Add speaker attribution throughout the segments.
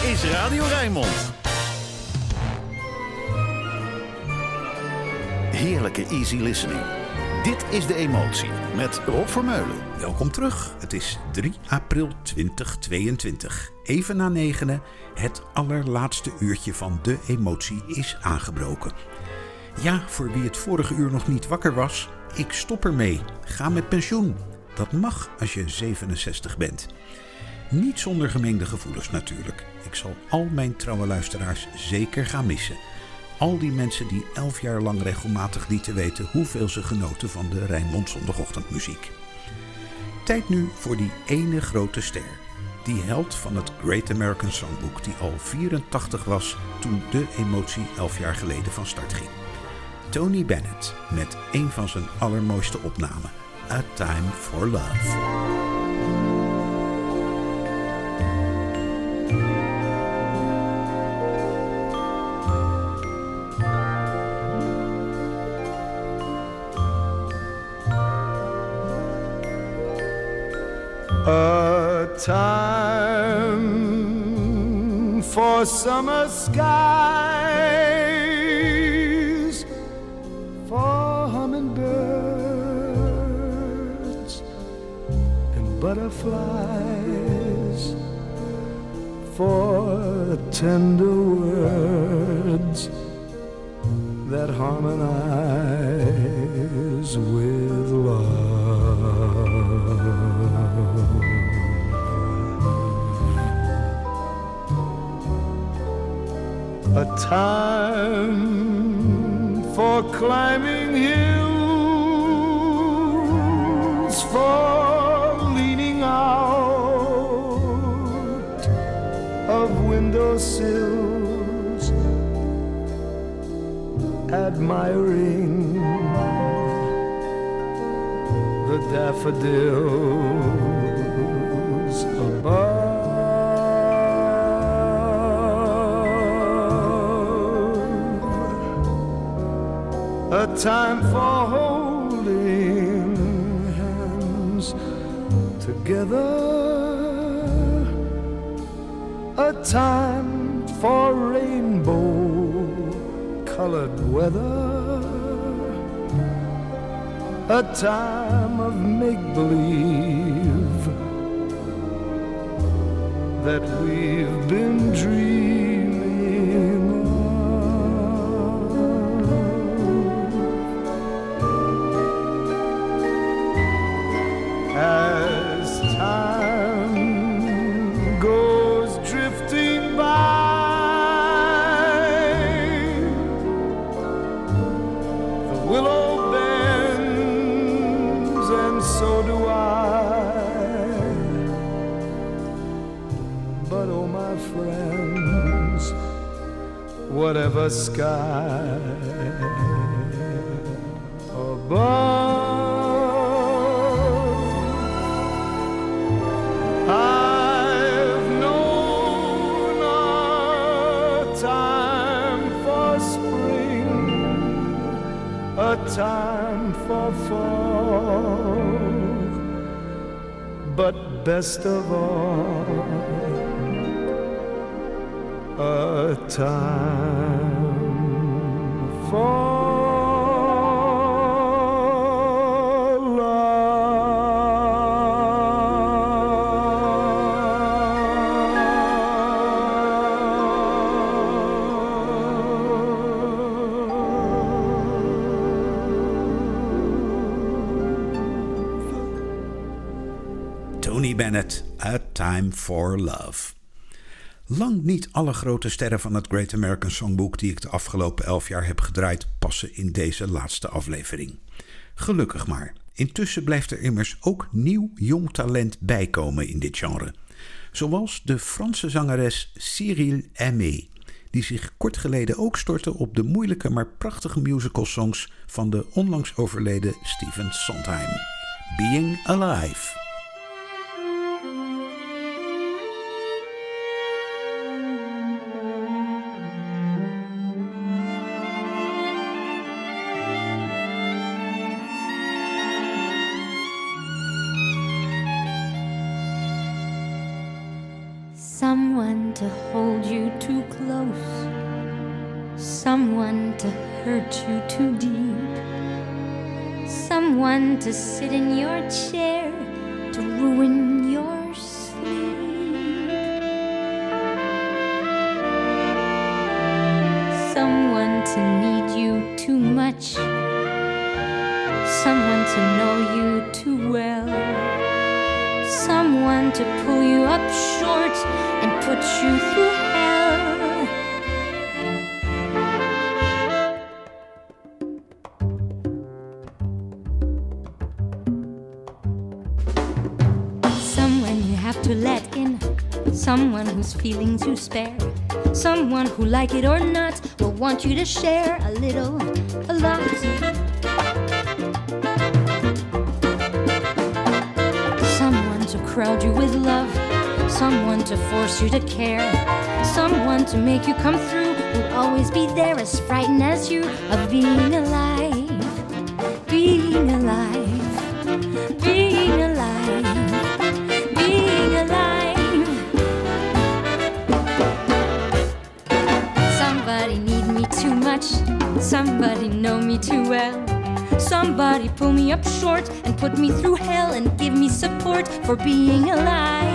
Speaker 1: is Radio Rijnmond. Heerlijke easy listening. Dit is De Emotie met Rob Vermeulen.
Speaker 2: Welkom terug. Het is 3 april 2022. Even na negenen, het allerlaatste uurtje van De Emotie is aangebroken. Ja, voor wie het vorige uur nog niet wakker was, ik stop ermee. Ga met pensioen. Dat mag als je 67 bent. Niet zonder gemengde gevoelens natuurlijk. Ik zal al mijn trouwe luisteraars zeker gaan missen. Al die mensen die elf jaar lang regelmatig lieten weten hoeveel ze genoten van de Rijnmond zondagochtendmuziek. Tijd nu voor die ene grote ster. Die held van het Great American Songbook die al 84 was toen de emotie elf jaar geleden van start ging. Tony Bennett met een van zijn allermooiste opnamen, A Time for Love.
Speaker 3: A time for summer skies, for hummingbirds and butterflies, for tender words that harmonize with love. A time for climbing hills, for leaning out of windowsills, admiring the daffodils time for holding hands together, a time for rainbow colored weather, a time of make believe that we've been dreaming whatever sky above. I've known a time for spring, a time for fall, but best of all, a time
Speaker 2: Tony Bennett, A Time for Love. Lang niet alle grote sterren van het Great American Songbook die ik de afgelopen elf jaar heb gedraaid passen in deze laatste aflevering. Gelukkig maar. Intussen blijft er immers ook nieuw jong talent bijkomen in dit genre. Zoals de Franse zangeres Cyril Aimé, die zich kort geleden ook stortte op de moeilijke maar prachtige musicalsongs van de onlangs overleden Stephen Sondheim. Being Alive.
Speaker 4: Like it or not, we'll want you to share a little, a lot. Someone to crowd you with love, someone to force you to care, someone to make you come through, who'll always be there as frightened as you of being alive, and put me through hell and give me support for being alive.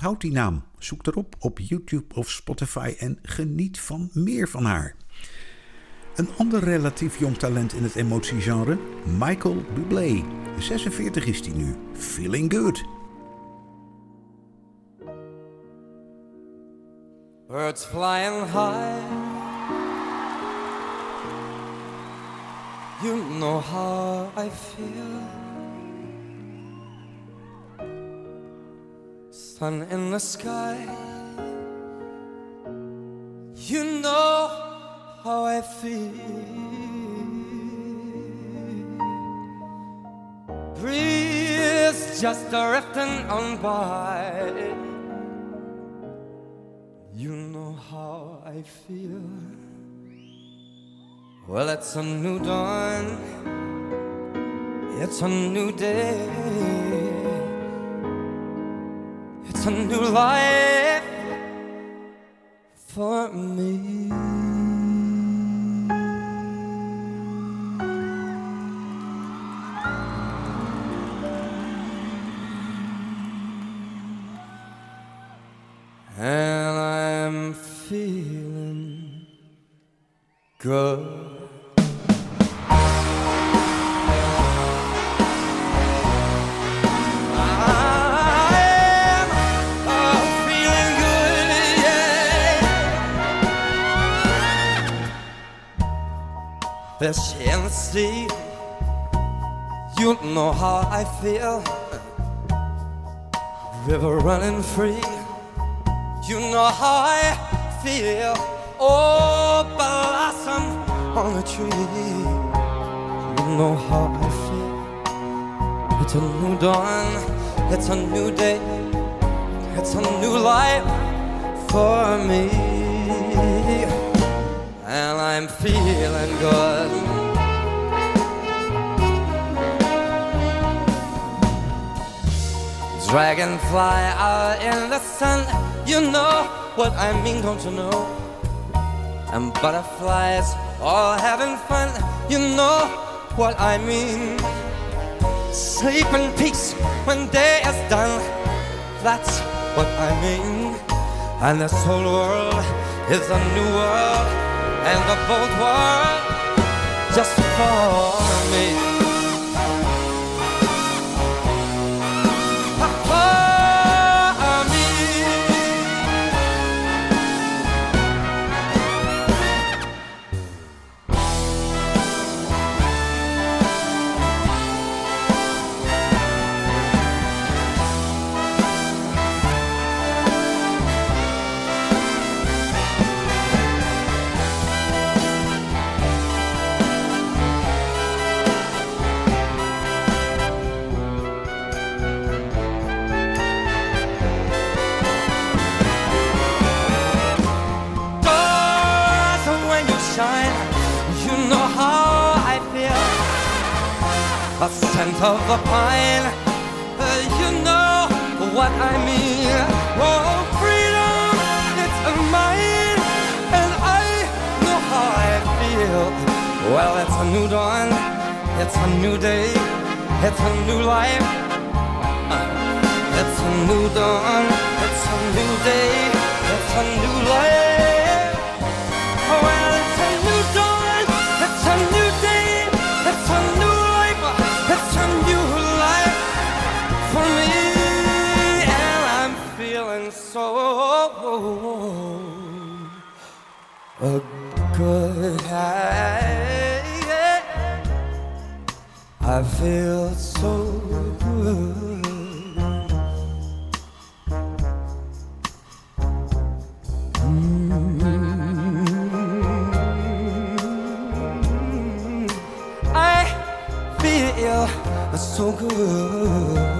Speaker 2: Onthoud die naam. Zoek erop op YouTube of Spotify en geniet van meer van haar. Een ander relatief jong talent in het emotiegenre, Michael Bublé. 46 is hij nu. Feeling good.
Speaker 5: Birds flying high. You know how I feel. Sun in the sky. You know how I feel. Breeze just drifting on by. You know how I feel. Well, it's a new dawn. It's a new day. A new life for me. Feel. River running free, you know how I feel. Oh, blossom on the tree, you know how I feel. It's a new dawn, it's a new day, it's a new life for me. And I'm feeling good. Dragonfly out in the sun, you know what I mean, don't you know? And butterflies all having fun, you know what I mean. Sleep in peace when day is done. That's what I mean. And this whole world is a new world, and a bold world just for me. The pine, uh, you know what I mean. Oh, freedom, it's mine, and I know how I feel. Well, it's a new dawn, it's a new day, it's a new life. It's a new dawn, it's a new day, it's a new life. Uh, good. I feel so good. I feel so good.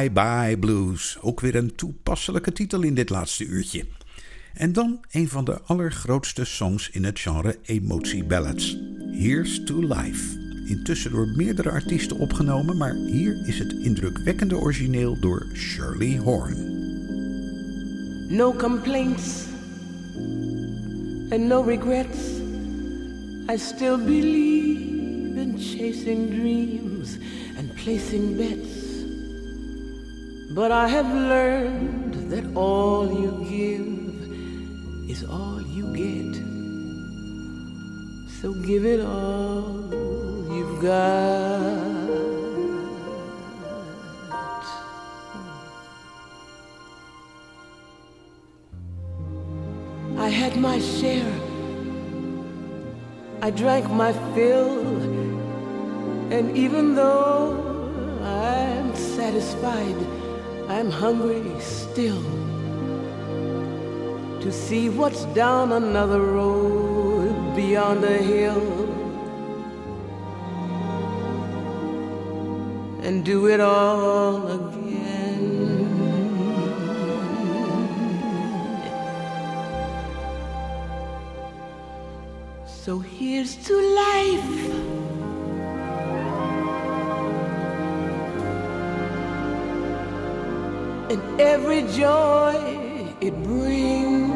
Speaker 2: Bye Bye Blues. Ook weer een toepasselijke titel in dit laatste uurtje. En dan een van de allergrootste songs in het genre emotie ballads. Here's to Life. Intussen door meerdere artiesten opgenomen, maar hier is het indrukwekkende origineel door Shirley Horn.
Speaker 6: No complaints and no regrets. I still believe in chasing dreams and placing bets. But I have learned that all you give is all you get. So give it all you've got. I had my share. I drank my fill. And even though I'm satisfied, I'm hungry still to see what's down another road beyond a hill and do it all again. So here's to life. And every joy it brings.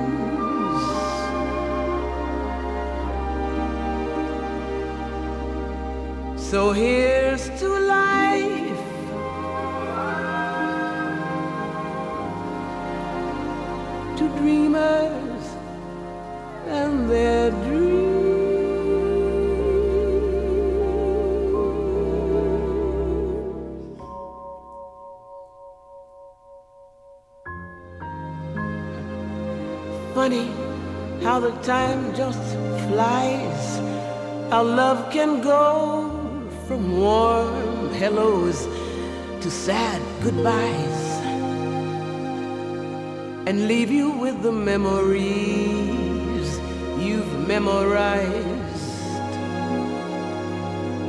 Speaker 6: So here's time just flies. Our love can go from warm hellos to sad goodbyes and leave you with the memories you've memorized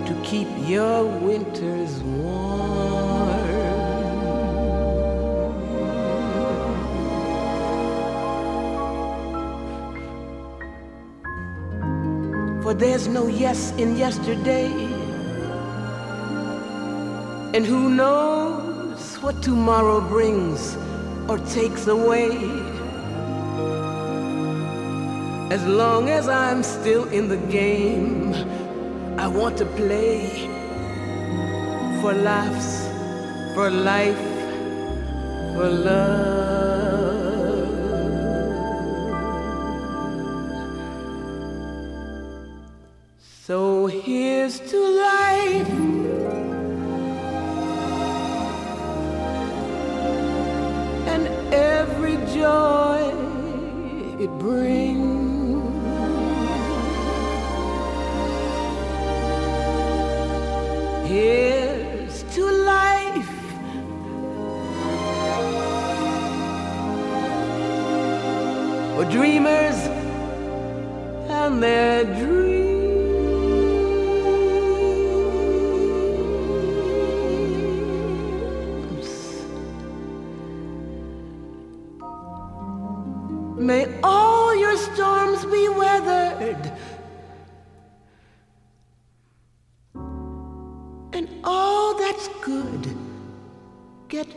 Speaker 6: to keep your winters warm. For there's no yes in yesterday. And who knows what tomorrow brings or takes away. As long as I'm still in the game, I want to play for laughs, for life, for love. All your storms be weathered. And all that's good get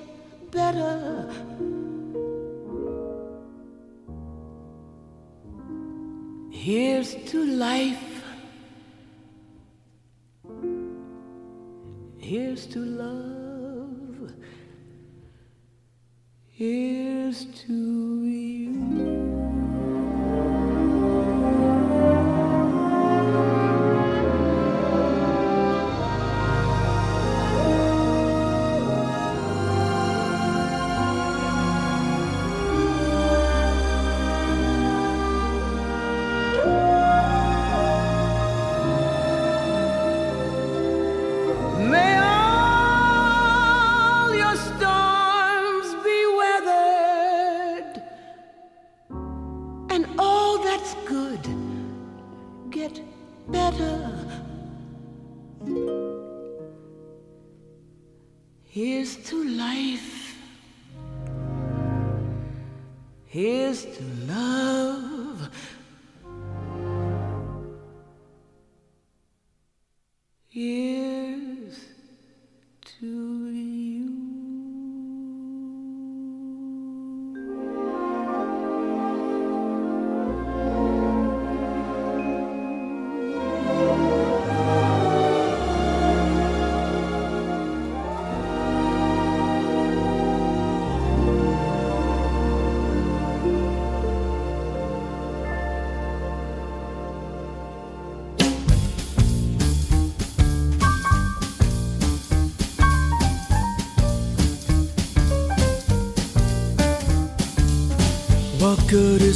Speaker 6: better. Here's to life. Here's to love. Here's to you.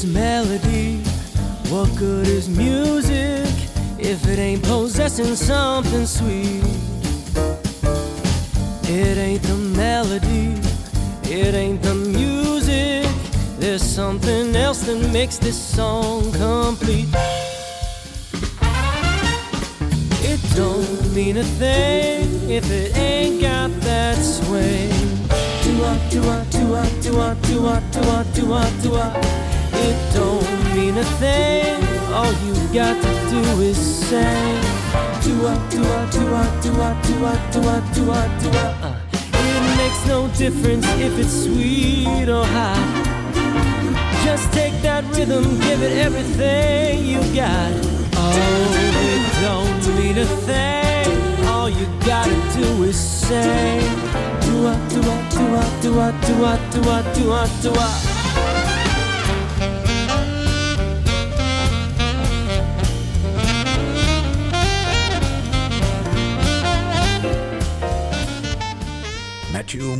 Speaker 7: Is melody? What good is music if it ain't possessing something sweet? It ain't the melody, it ain't the music. There's something else that makes this song complete. It don't mean a thing if it ain't got that swing. Do-ah, do-ah, do-ah, do-ah, do-ah, do-ah, do-ah, do-ah. It don't mean a thing. All you got to do is say. Do-ah, do-ah, do-ah, do-ah, do-ah, do-ah, do-ah, do-ah. Uh, It makes no difference if it's sweet or hot. Just take that rhythm, give it everything you got. Oh, it don't mean a thing. All you gotta do is say, do ah, do ah, do ah, do ah, do ah, do ah, do ah, do ah.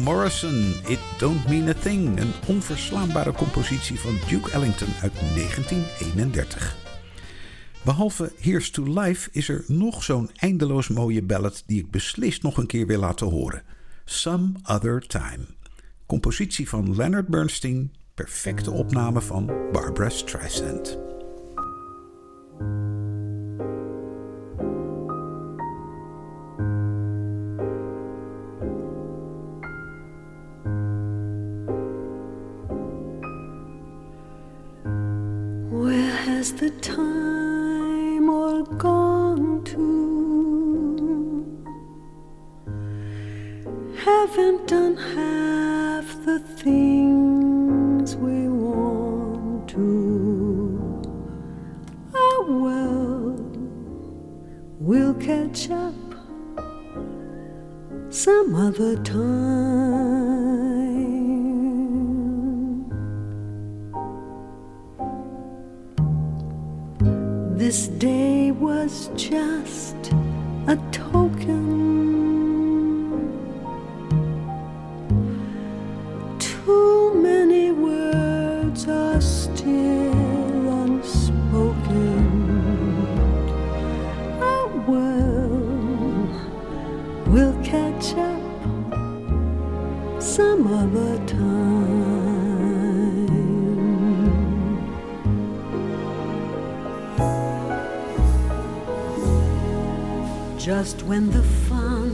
Speaker 2: Morrison, It Don't Mean a Thing. Een onverslaanbare compositie van Duke Ellington uit 1931. Behalve Here's to Life is er nog zo'n eindeloos mooie ballad die ik beslist nog een keer wil laten horen. Some Other Time. Compositie van Leonard Bernstein, perfecte opname van Barbara Streisand.
Speaker 8: Has the time all gone to? Haven't done half the things we want to. Oh well, we'll catch up some other time. This day was just a token. Too many words are still unspoken. Oh well, we'll catch up some other time. Just when the fun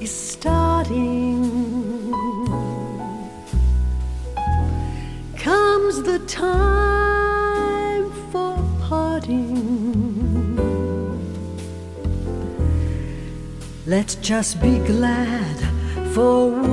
Speaker 8: is starting. Comes the time for parting. Let's just be glad for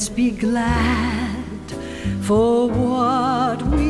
Speaker 8: let's be glad for what we've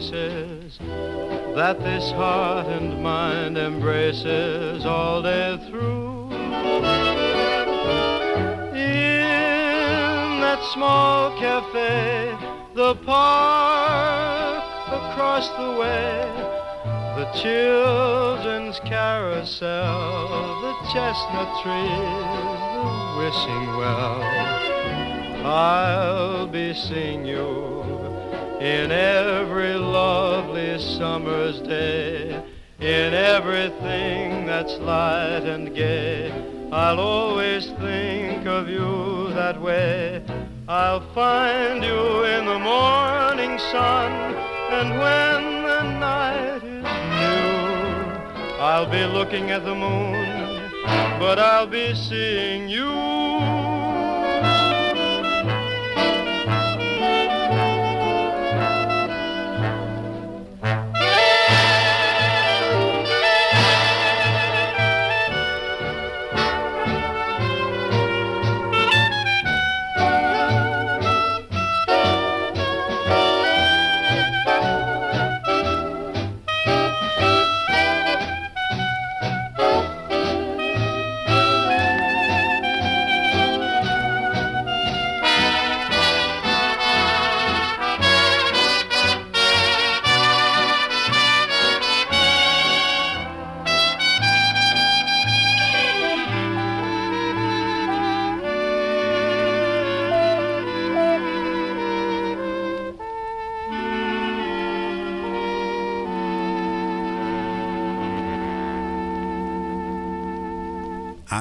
Speaker 9: Places that this heart and mind embraces all day through. In that small cafe, the park across the way, the children's carousel, the chestnut trees, the wishing well. I'll be seeing you in every lovely summer's day, in everything that's light and gay. I'll always think of you that way. I'll find you in the morning sun, and when the night is new, I'll be looking at the moon, but I'll be seeing you.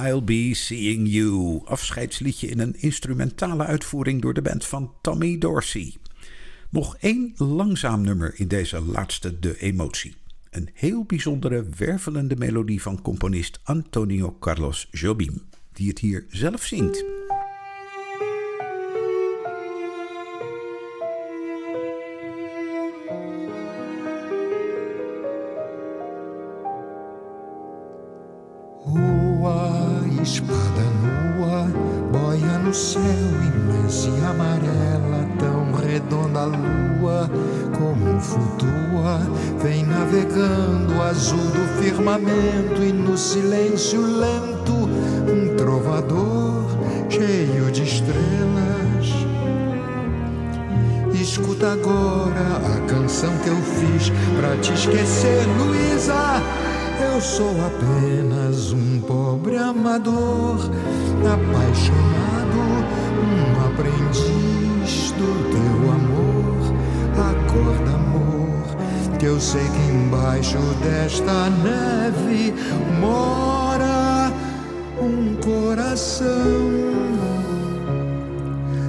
Speaker 2: I'll Be Seeing You. Afscheidsliedje in een instrumentale uitvoering door de band van Tommy Dorsey. Nog één langzaam nummer in deze laatste De Emotie. Een heel bijzondere, wervelende melodie van componist Antonio Carlos Jobim, die het hier zelf zingt.
Speaker 3: Sou apenas um pobre amador, apaixonado, um aprendiz do teu amor. Acorda, amor, que eu sei que embaixo desta neve mora um coração.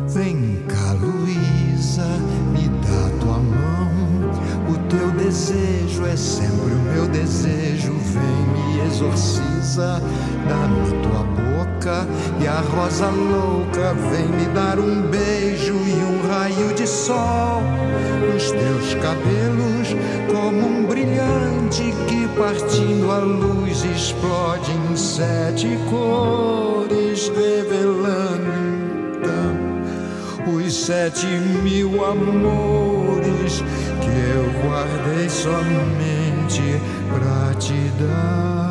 Speaker 3: Vem cá, Luísa, desejo é sempre o meu desejo. Vem, me exorciza, dá-me tua boca. E a rosa louca vem me dar um beijo e um raio de sol. Os teus cabelos, como um brilhante que partindo a luz explode em sete cores, revelando então os sete mil amores que eu guardei somente pra te dar,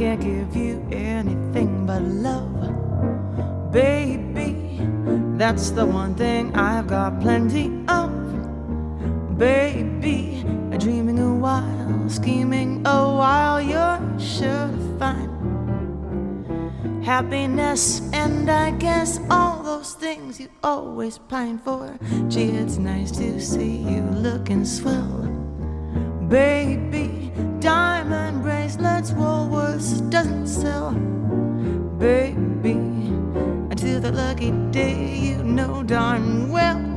Speaker 10: can't give you anything but love, baby. That's the one thing I've got plenty of, baby. Dreaming a while, scheming a while, you're sure to find happiness, and I guess all those things you always pine for. Gee, it's nice to see you looking swell, baby. Diamond bracelets, Woolworths doesn't sell, baby. Until the lucky day, you know darn well,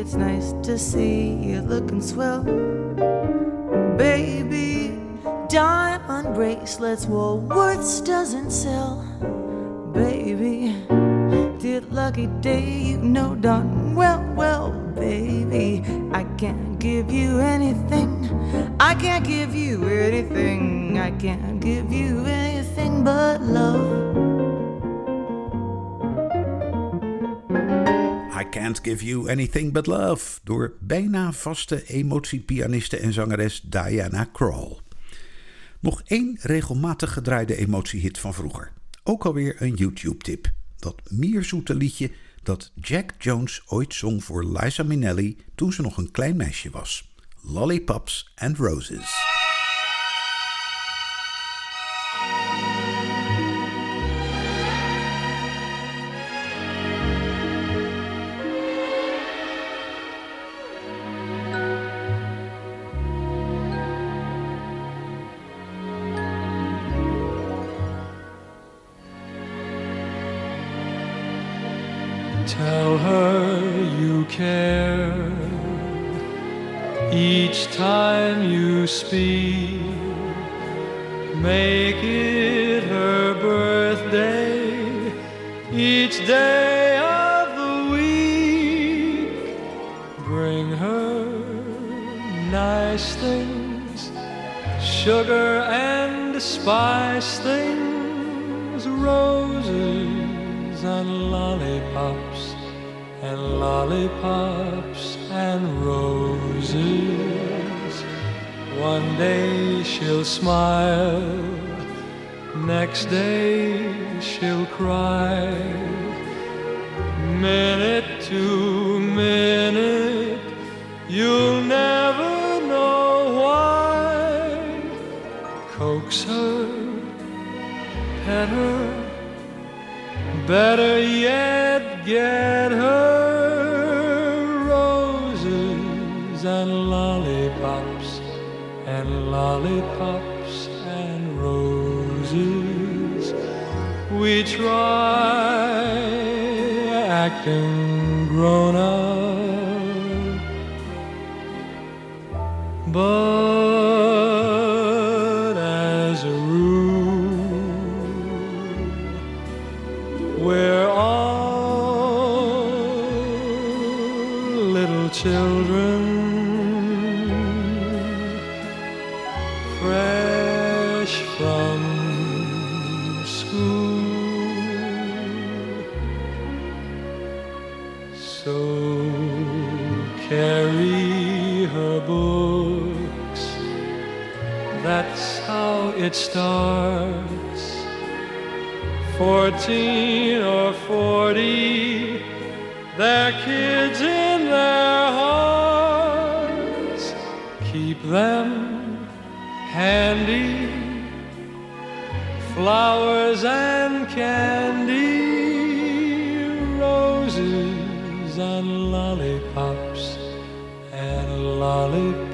Speaker 10: it's nice to see you looking swell, baby. Diamond bracelets, Woolworths doesn't sell, baby. Did lucky day, you know darn well, well, baby. I can't give you anything. I can't give you anything. I can't Give You Anything But Love
Speaker 2: door bijna vaste emotiepianiste en zangeres Diana Krall. Nog één regelmatig gedraaide emotiehit van vroeger. Ook alweer een YouTube-tip. Dat mierzoete liedje dat Jack Jones ooit zong voor Liza Minnelli toen ze nog een klein meisje was. Lollipops and Roses.
Speaker 11: Tell her you care each time you speak. Make it her birthday each day of the week. Bring her nice things, sugar and spice things, lollipops and roses. One day she'll smile, next day she'll cry. Minute to minute, you'll never know why. Coax her, pet her, better yet, get her lollipops and roses. We try acting grown up, but it starts. Fourteen or forty, they're kids in their hearts. Keep them handy, flowers and candy, roses and lollipops, and lollipops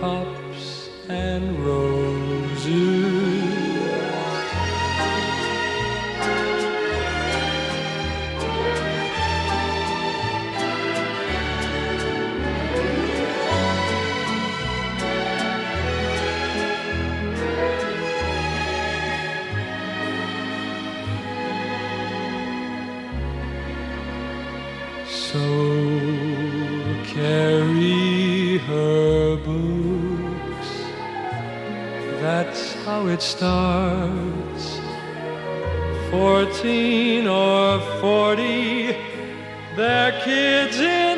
Speaker 11: carry her books. That's how it starts. Fourteen or forty, they're kids in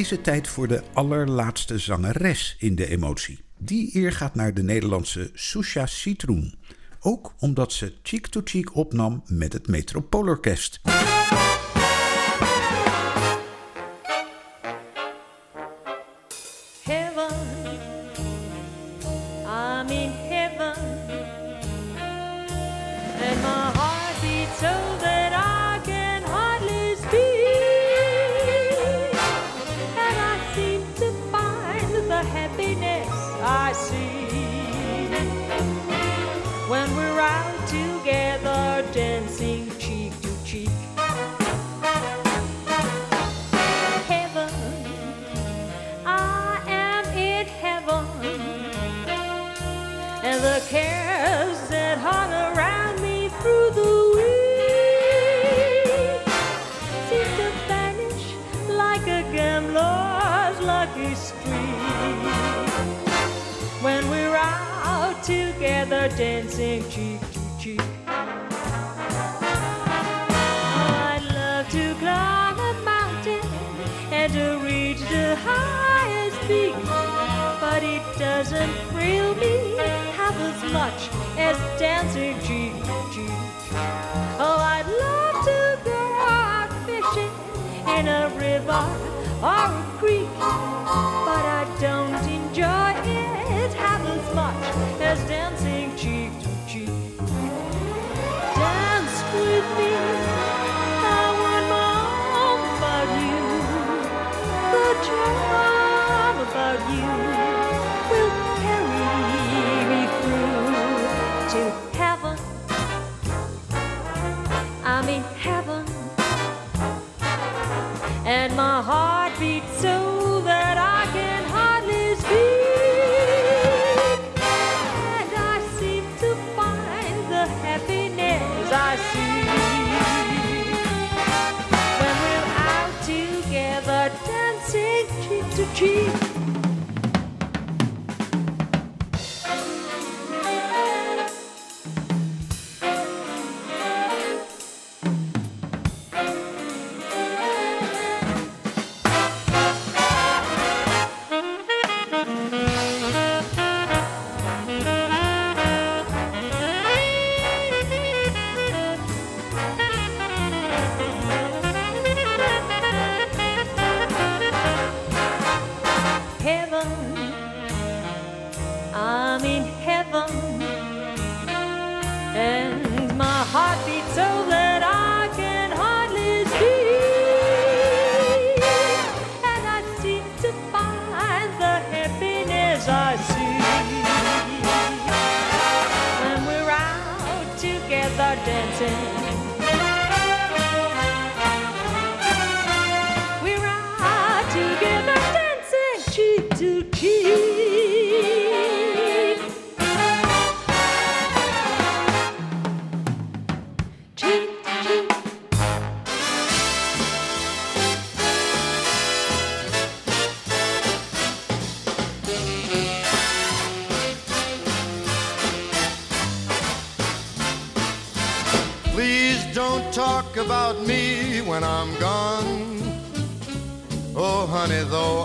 Speaker 2: is het tijd voor de allerlaatste zangeres in de emotie. Die eer gaat naar de Nederlandse Susha Citroen. Ook omdat ze Cheek to Cheek opnam met het Metropoolorkest.
Speaker 4: Together dancing
Speaker 12: cheek to cheek. I'd love to climb a mountain and to reach the highest peak, but it doesn't thrill me half as much as dancing cheek to cheek. Oh, I'd love to go out fishing in a river or together dancing cheek to cheek.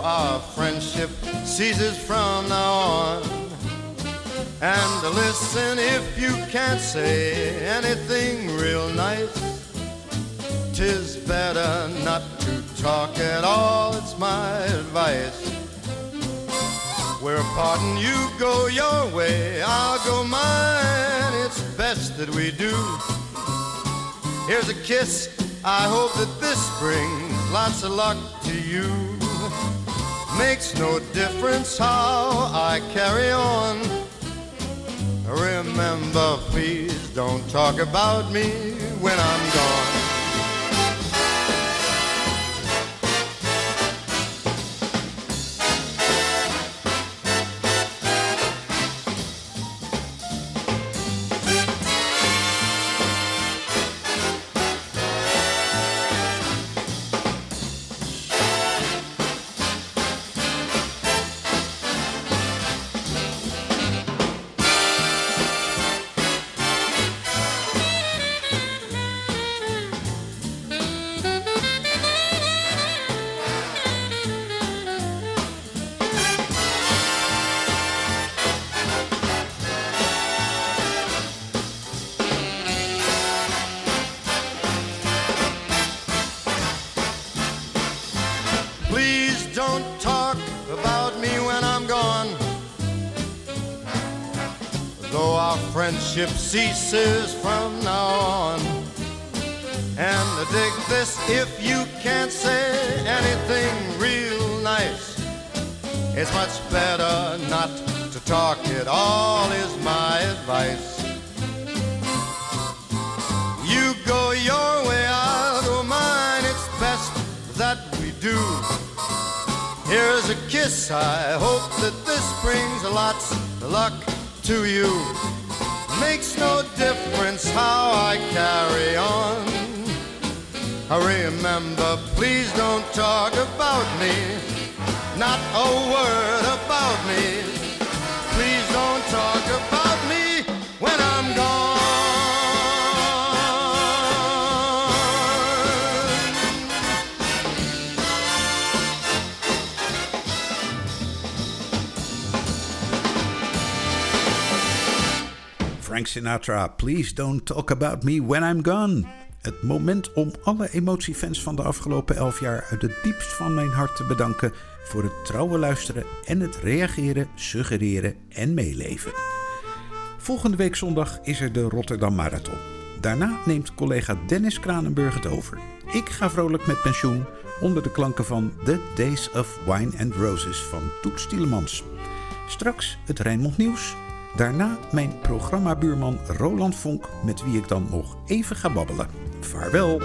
Speaker 13: Our friendship ceases from now on. And listen, if you can't say anything real nice, tis better not to talk at all. It's my advice. We're parting, you go your way, I'll go mine. It's best that we do. Here's a kiss. I hope that this brings lots of luck to you. Makes no difference how I carry on. Remember, please don't talk about me when I'm gone. When Though our friendship ceases from now on. And dig this if you can't say anything real nice. It's much better not to talk at all, is my advice. You go your way, I'll go mine. It's best that we do. Here's a kiss. I hope that this brings lots of luck to you. Makes no difference how I carry on. I Remember, please don't talk about me. Not a word about me. Please don't talk about
Speaker 2: Frank Sinatra, Please Don't Talk About Me When I'm Gone. Het moment om alle emotiefans van de afgelopen elf jaar uit het diepst van mijn hart te bedanken voor het trouwe luisteren en het reageren, suggereren en meeleven. Volgende week zondag is er de Rotterdam Marathon. Daarna neemt collega Dennis Kranenburg het over. Ik ga vrolijk met pensioen onder de klanken van The Days of Wine and Roses van Toets Tielemans. Straks het Rijnmond Nieuws. Daarna mijn programmabuurman Roland Vonk, met wie ik dan nog even ga babbelen. Vaarwel!